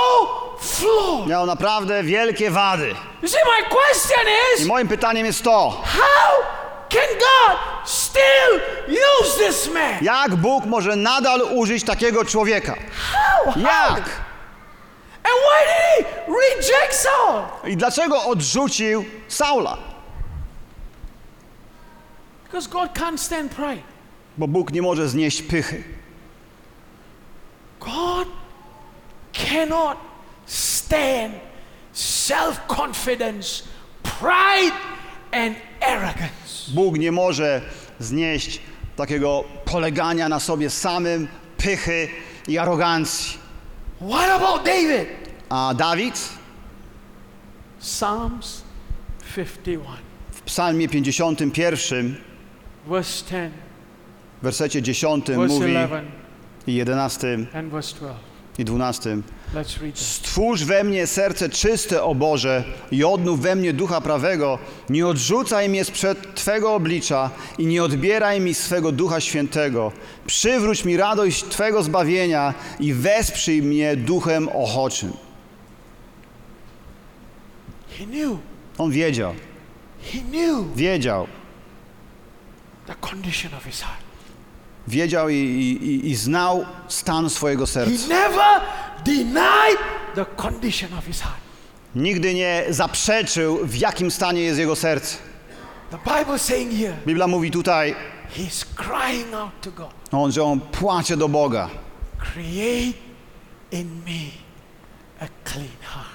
flawed. Miał naprawdę wielkie wady. You see, my question I is moim pytaniem jest to, how can God still use this man? jak Bóg może nadal użyć takiego człowieka? How? How? Jak? And why did he reject Saul? I dlaczego odrzucił Saula? Because God can't stand pride. Bo Bóg nie może znieść pychy. God cannot stand self confidence, pride, and arrogance. Bóg nie może znieść takiego polegania na sobie samym, pychy i arogancji. What about David? A Dawid Psalms 51, w psalmie 51, verse 10, w wersecie 10 verse mówi 11, i 11 and verse 12. i 12 Let's read this. Stwórz we mnie serce czyste, o Boże, i odnów we mnie ducha prawego. Nie odrzucaj mnie sprzed Twego oblicza i nie odbieraj mi swego ducha świętego. Przywróć mi radość Twego zbawienia i wesprzyj mnie duchem ochoczym. On wiedział, wiedział, the condition of his heart. Wiedział i, i, i znał stan swojego He serca. never denied the condition of his heart. Nigdy nie zaprzeczył, w jakim stanie jest jego serce. The Bible saying here, Biblia mówi tutaj, he's crying out to God, on, że on płacze do Boga. create in me a clean heart.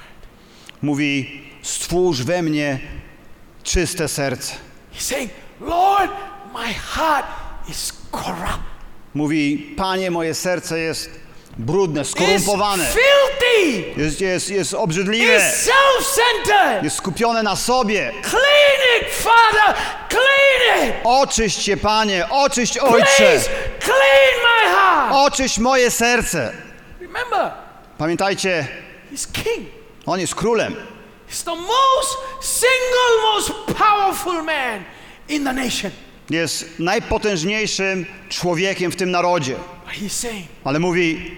Mówi, stwórz we mnie czyste serce. He's saying, Lord, my heart is corrupt. Mówi, Panie, moje serce jest brudne, It is skorumpowane, filthy. jest, jest, jest obrzydliwe, is self-centered. jest skupione na sobie. Clean it, Father. Clean it. Oczyść się, Panie, oczyść Ojcze, Please clean my heart. oczyść moje serce. Remember, Pamiętajcie, he's king. On jest królem. He's the most single most powerful man in the nation. Jest najpotężniejszym człowiekiem w tym narodzie. Ale mówi,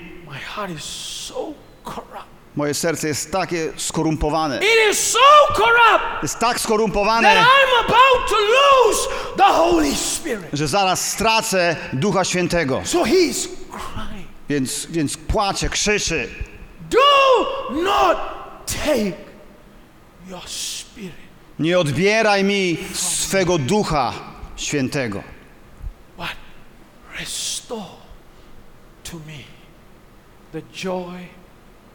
moje serce jest takie skorumpowane. Jest tak skorumpowane, że zaraz stracę Ducha Świętego. Więc, więc płacze, krzyczy. Do not take your spirit, Nie odbieraj mi swego Ducha Świętego, but restore to me the joy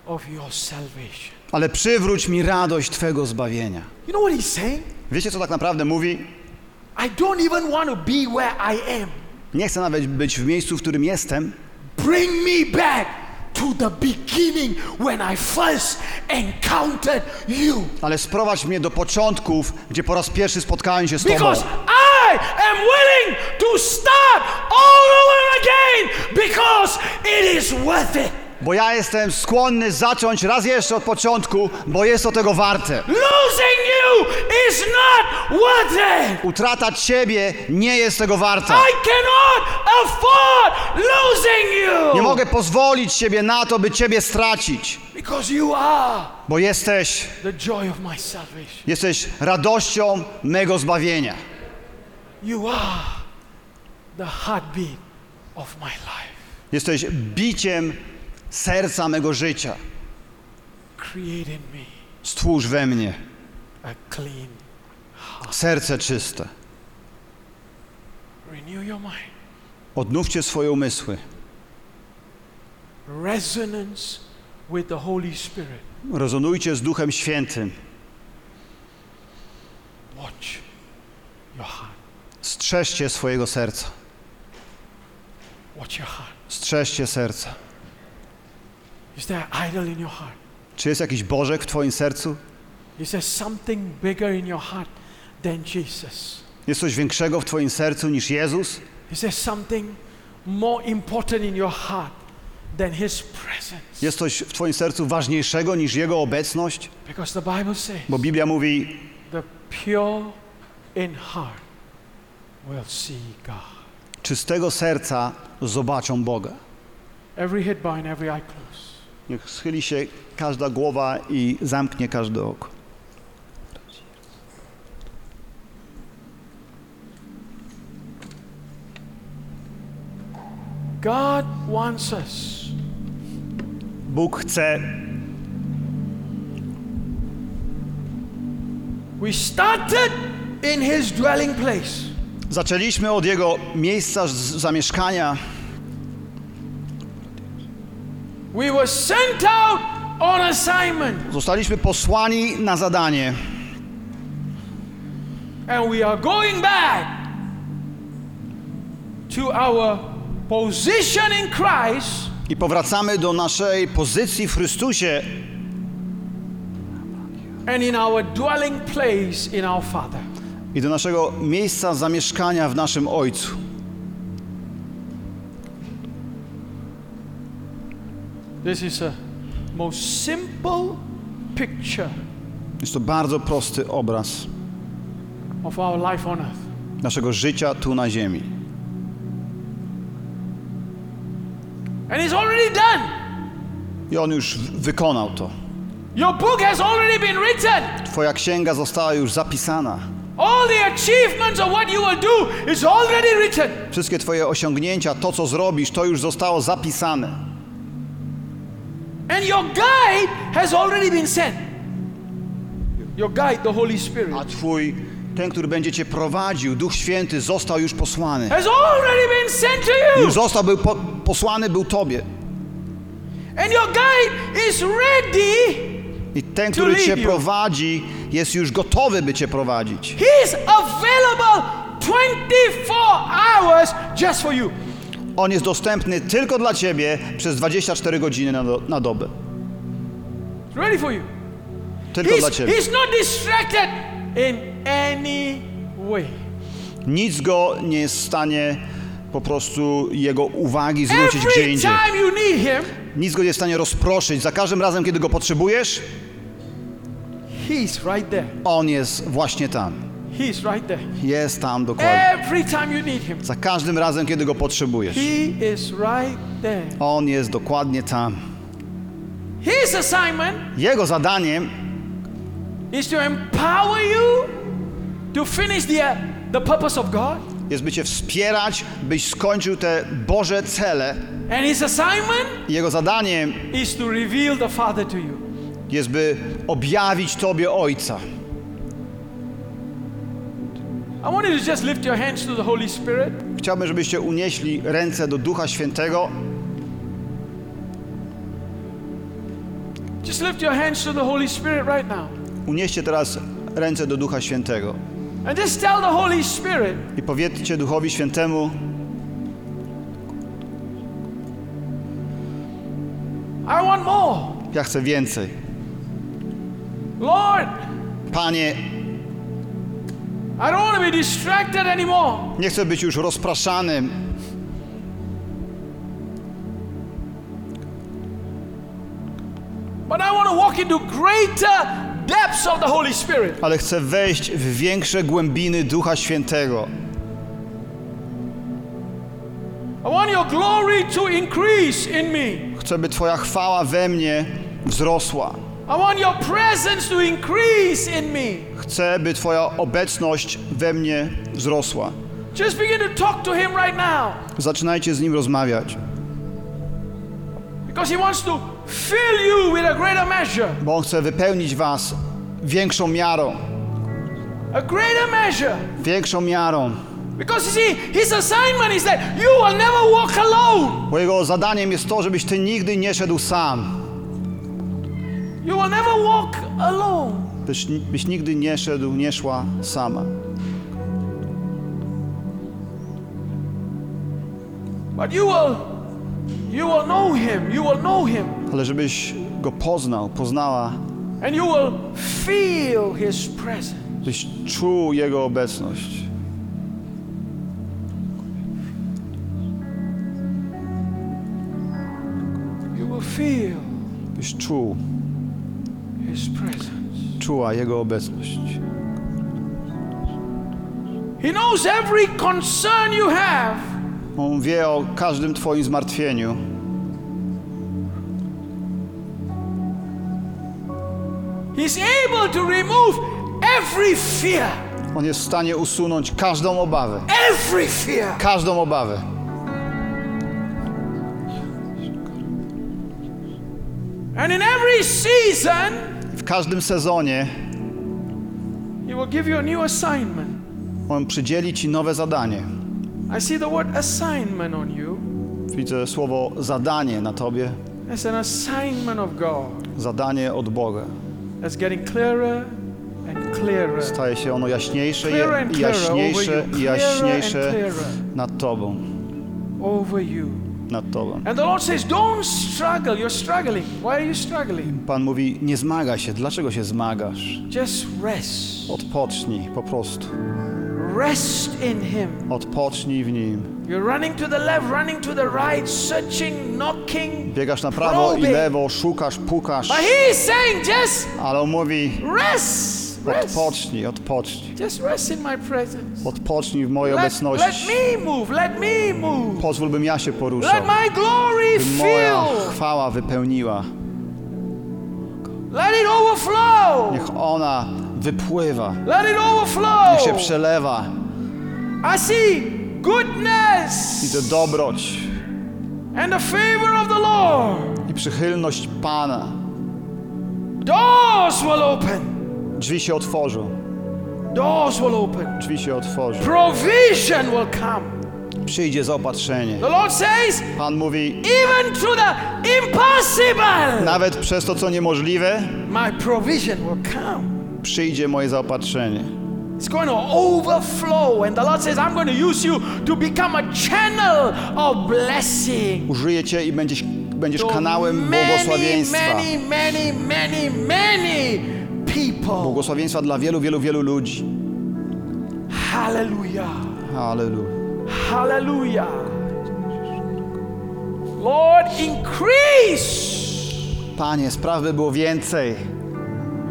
of your salvation. Ale przywróć mi radość Twego zbawienia. You know what he's saying? Wiecie, co tak naprawdę mówi? I don't even want to be where I am. Nie chcę nawet być w miejscu, w którym jestem. Bring me back to the beginning when I first encountered you. Ale sprowadź mnie do początków, gdzie po raz pierwszy spotkałem się z Tobą. I am willing to start all over again because it is worth it. Bo ja jestem skłonny zacząć raz jeszcze od początku, bo jest to tego warte. Losing you is not worth it. Utrata Ciebie nie jest tego warta. I cannot afford losing you. Nie mogę pozwolić siebie na to, by Ciebie stracić. Because you are Bo jesteś, the joy of my salvation. jesteś radością mego zbawienia. You are the heartbeat of my life. Jesteś biciem serca mego życia. Create in me Stwórz we mnie a clean, serce czyste. renew your mind. Odnówcie swoje umysły. Resonance with the Holy Spirit. Rezonujcie z Duchem Świętym. Watch your heart. Strzeżcie swojego serca. Strzeżcie serca. Is there an idol in your heart? Czy jest jakiś Bożek w Twoim sercu? Is there something bigger in your heart than Jesus? Jest coś większego w Twoim sercu niż Jezus? Is there something more important in your heart than His presence? Jest coś w Twoim sercu ważniejszego niż Jego obecność? Bo Biblia mówi, the pure in heart. Czystego serca zobaczą Boga. Niech schyli się każda głowa i zamknie każde oko. God wants us Bóg chce, We started in his dwelling place. Zaczęliśmy od Jego miejsca zamieszkania. We were sent out on assignment, Zostaliśmy posłani na zadanie. and we are going back to our position in Christ I powracamy do naszej pozycji w Chrystusie and in our dwelling place in our Father. I do naszego miejsca zamieszkania w naszym Ojcu. This is a most simple picture Jest to bardzo prosty obraz of our life on earth. naszego życia tu na ziemi. And it's already done. I On już wykonał to. Your book has already been written. Twoja księga została już zapisana. All the achievements of what you will do is already written. Wszystkie Twoje osiągnięcia, to co zrobisz, to już zostało zapisane. And your guide has already been sent. Your guide, the Holy Spirit, A Twój, ten, który będzie Cię prowadził, Duch Święty, został już posłany. has already been sent to Już you. został, był po, posłany był Tobie. And your guide is ready. I ten, który Cię prowadzi, jest już gotowy, by Cię prowadzić. He is available 24 hours just for you. On jest dostępny tylko dla Ciebie przez 24 godziny na, do, na dobę. He's ready for you. Tylko dla He's, Ciebie. he's not distracted in any way. Nic go nie jest w stanie po prostu jego uwagi zwrócić gdzie Every indziej. time you need him, Nic go nie jest w stanie rozproszyć. Za każdym razem, kiedy go potrzebujesz, he's right there. on jest właśnie tam. He's right there. Jest tam dokładnie. Every time you need him, Za każdym razem, kiedy go potrzebujesz. he is right there. On jest dokładnie tam. His assignment Jego zadaniem is to empower you to finish the, the purpose of God. jest by Cię wspierać, byś skończył te Boże cele. And his assignment Jego zadaniem is to reveal the Father to you jest, by objawić Tobie Ojca. Chciałbym, żebyście unieśli ręce do Ducha Świętego. Just lift your hands to the Holy Spirit right now. Unieście teraz ręce do Ducha Świętego. And just tell the Holy Spirit. I powiedzcie Duchowi Świętemu. I want more. Ja chcę więcej. Lord, Panie, I don't want to be distracted anymore. nie chcę być już rozpraszanym. But I want to walk into greater depths of the Holy Spirit. ale chcę wejść w większe głębiny Ducha Świętego. I want your glory to increase in me. Chcę, by Twoja chwała we mnie wzrosła. I want your presence to increase in me. Chcę, by Twoja obecność we mnie wzrosła. Just begin to talk to Him right now Zaczynajcie z Nim rozmawiać, because He wants to fill you with a greater measure. bo On chce wypełnić Was większą miarą. A greater measure. Większą miarą. Because you see, His assignment is that you will never walk alone. Bo Jego zadaniem jest to, żebyś Ty nigdy nie szedł sam. You will never walk alone. Byś, byś nigdy nie szedł, nie szła sama. But you will, you will know Him. You will know Him. Ale żebyś Go poznał, poznała, And you will feel His presence. byś czuł Jego obecność. You will feel Byś czuł. Czuła Jego obecność. He knows every concern you have. On wie o każdym Twoim zmartwieniu. He's able to remove every fear. On jest w stanie usunąć każdą obawę. Every fear. Każdą obawę. And in every season, każdym sezonie. On przydzieli Ci nowe zadanie. Widzę słowo zadanie na Tobie. Zadanie od Boga. Staje się ono jaśniejsze i jaśniejsze i jaśniejsze nad Tobą. over you. Nad Tobą. And the Lord says, Don't struggle. You're struggling. Why are you struggling? Pan mówi, nie zmaga się. Dlaczego się zmagasz? Just rest. Odpocznij po prostu. Rest in Him. Odpocznij w Nim. You're running to the left, running to the right, searching, knocking. Biegasz na prawo i probing. lewo, szukasz, pukasz. But He is saying, Just Ale on mówi, rest. Rest. odpocznij, odpocznij. Just rest in my presence. Odpocznij w mojej Let, let obecności. me move. Let me move. Pozwól, bym ja się poruszał. Let my glory By moja fill. chwała wypełniła. Let it overflow. Niech ona wypływa. Let it overflow. Niech się przelewa. I see goodness Widzę dobroć and the favor of the Lord. i przychylność Pana. Doors will open. Drzwi się otworzą. Doors will open. Drzwi się otworzą. Provision will come. Przyjdzie zaopatrzenie. The Lord says, Pan mówi, even through the impossible, nawet przez to, co niemożliwe, my provision will come. przyjdzie moje zaopatrzenie. It's going to overflow. And the Lord says, I'm going to use you to become a channel of blessing. Użyję Cię i będziesz, będziesz kanałem błogosławieństwa. Many, many, many, many. Błogosławieństwa dla wielu, wielu, wielu ludzi. Hallelujah. Halleluja. Hallelujah. Lord, increase Panie, spraw by było więcej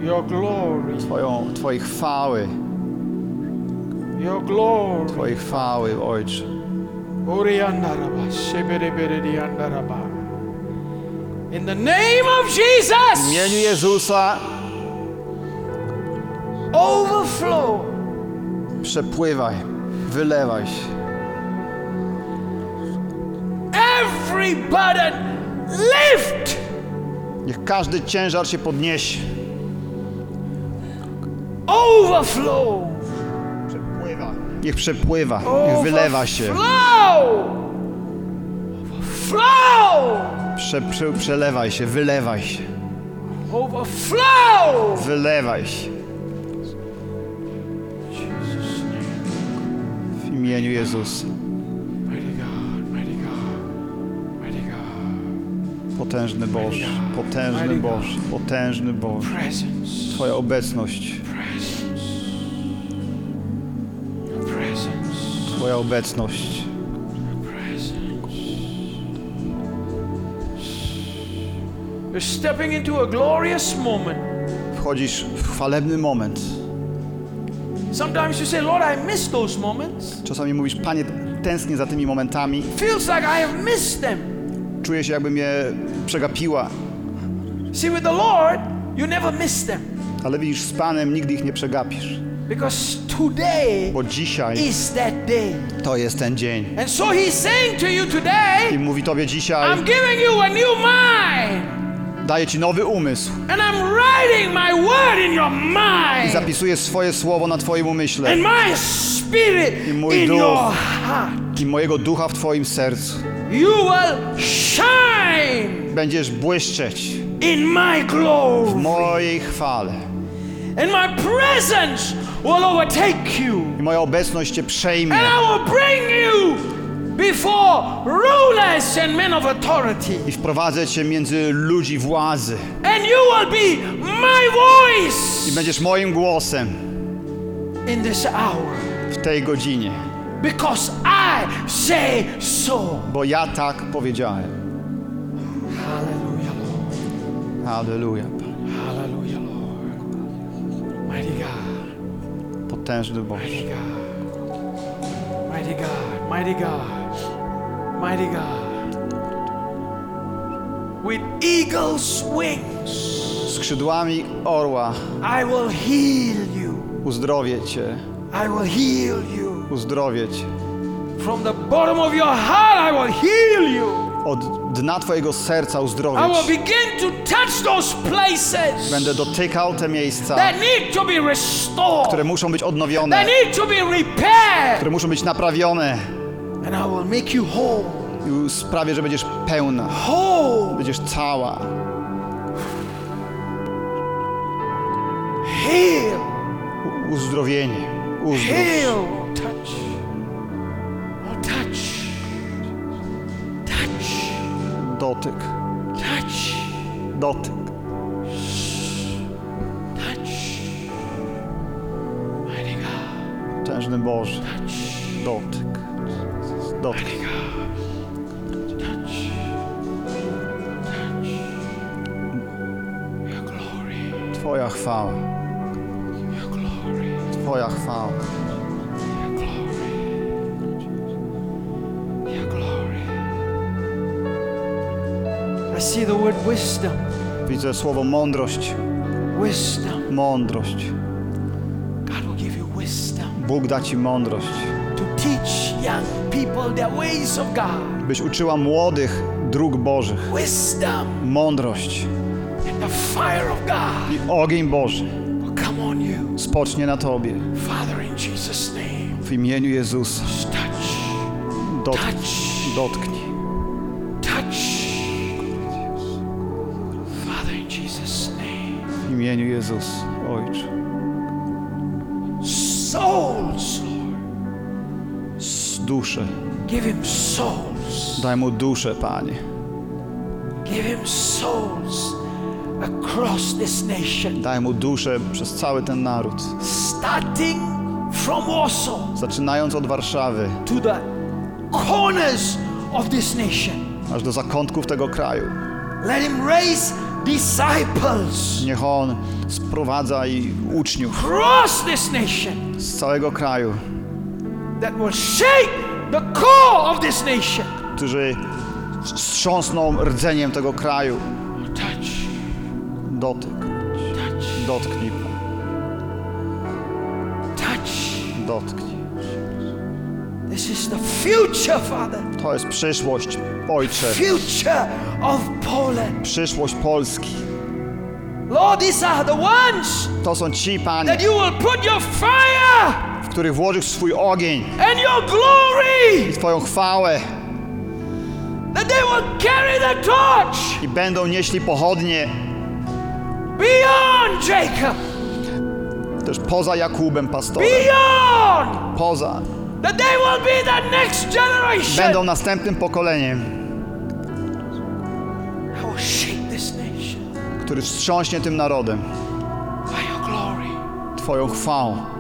your glory. Twoją, Twojej chwały. Your glory. Twojej chwały, Ojcze. In the name of Jesus, W imieniu Jezusa overflow. przepływaj, wylewaj się. Every burden lift. Niech każdy ciężar się podniesie. Overflow. Przepływa. Niech przepływa, niech wylewa się. Flow. Flow. Prze, prze, przelewaj się, wylewaj się. Overflow. Wylewaj się imieniu Jezusa. Potężny Boże, potężny Boże, potężny Boże. Twoja obecność, Twoja obecność. presence. You're stepping into a glorious moment. Wchodzisz w chwalebny moment. Sometimes you say, Lord, I miss those moments. Czasami mówisz, Panie, tęsknię za tymi momentami. Feels like I have missed them. Czuję się, jakby mnie przegapiła. See, with the Lord, you never miss them. Ale widzisz, z Panem nigdy ich nie przegapisz. Because today Bo dzisiaj is that day. to jest ten dzień. And so he's saying to you today, I mówi Tobie dzisiaj, I'm giving you a new mind. Daję Ci nowy umysł. And I'm writing my word in your I mind. zapisuję swoje słowo na Twoim umyśle. And my spirit I mój in duch. your heart. I mojego ducha w Twoim sercu. You will shine Będziesz błyszczeć in my w glory. mojej chwale. And my presence will overtake you. I moja obecność Cię przejmie. And I will bring you before rulers and men of authority. I wprowadzę Cię między ludzi władzy. And you will be my voice I będziesz moim głosem in this hour. w tej godzinie. Because I say so. Bo ja tak powiedziałem. Hallelujah, Lord. Halleluja. Hallelujah, Lord. Mighty God. Potężny Boże. Mighty God. Mighty God. Mighty God. Mighty God. With eagle's wings, Skrzydłami orła I will heal you. uzdrowię Cię. I will heal you. Uzdrowię Cię. From the bottom of your heart, I will heal you. Od dna Twojego serca I uzdrowię will Cię. begin to touch those places Będę dotykał te miejsca, that need to be restored, które muszą być that odnowione, need to be repaired, które muszą być naprawione. And I will make you whole. I sprawię, że będziesz pełna, Whole. będziesz cała. Heal. Uzdrowienie. Uzdrów. Heal. Touch. Oh, touch. Touch. Dotyk. Touch. Dotyk. Boże. Dotyk. Glory. Twoja chwała. Twoja chwała. I see the word wisdom. Widzę słowo mądrość. Wisdom. Mądrość. God will give you wisdom Bóg da Ci mądrość, byś uczyła młodych dróg Bożych. Wisdom Mądrość i ogień Boży you. spocznie na Tobie. Father, in Jesus' name, W imieniu Jezusa. dotknij. name, W imieniu Jezusa. Ojcze. souls, duszę. give him souls, Daj mu duszę, Panie. give him souls across this nation, Daj mu duszę przez cały ten naród. starting from Warsaw Zaczynając od Warszawy, to the corners of this nation. aż do zakątków tego kraju. Let him raise disciples Niech On sprowadza i uczniów across this nation z całego kraju, that will shake the core of this nation. którzy wstrząsną rdzeniem tego kraju. Touch, Dotyk. touch, Dotknij, touch. Dotknij. This is the future, Father. To jest przyszłość, Ojcze. Future of Poland. Przyszłość Polski. Lord, these are the ones To są ci, Panie, that you will put your fire w których włożysz swój ogień and your glory, i Twoją chwałę. That they will carry the torch! I będą nieśli pochodnie. Beyond Jacob, też poza Jakubem pastorem, beyond, poza, that they will be the next generation. będą następnym pokoleniem, I will shake this nation który wstrząśnie tym narodem. by your glory, Twoją chwałą.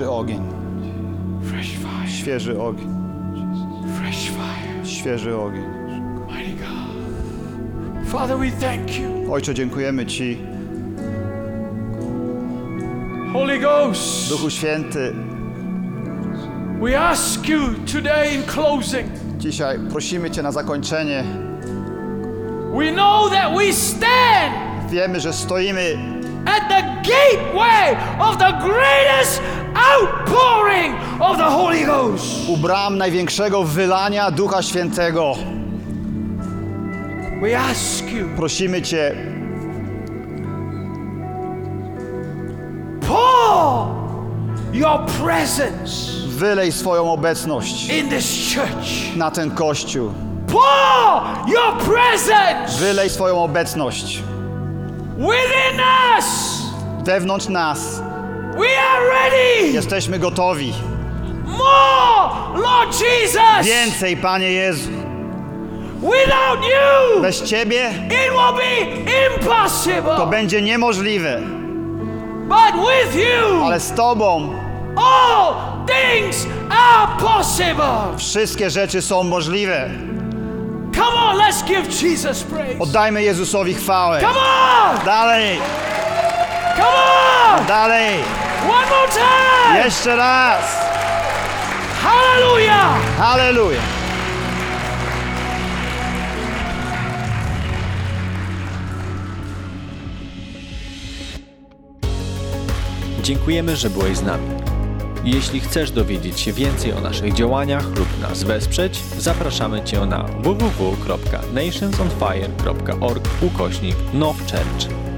Świeży ogień, Fresh fire. świeży ogień, Fresh fire. świeży ogień. Mighty God. Father, we thank you. Ojcze, dziękujemy Ci, Holy Ghost, Duchu Święty. we ask you today in closing. Dzisiaj prosimy Cię na zakończenie. We know that we stand Wiemy, że stoimy at the gateway of the greatest outpouring of the Holy Ghost. u bram największego wylania Ducha Świętego. We ask you, Prosimy Cię, pour your presence wylej swoją obecność in this church. na ten Kościół. Pour your presence Wylej swoją obecność within us. wewnątrz nas. We are ready. Jesteśmy gotowi. More, Lord Jesus. Więcej, Panie Jezu. Without you, Bez Ciebie it will be to impossible. będzie niemożliwe, But with you, ale z Tobą all things are possible. wszystkie rzeczy są możliwe. Come on, let's give Jesus praise. Oddajmy Jezusowi chwałę. Come on, Dalej, come on. dalej. One more time. Jeszcze raz. Hallelujah. Halleluja. Dziękujemy, że byłeś z nami. Jeśli chcesz dowiedzieć się więcej o naszych działaniach lub nas wesprzeć, zapraszamy Cię na www.nationsonfire.org ukośnik nowchurch.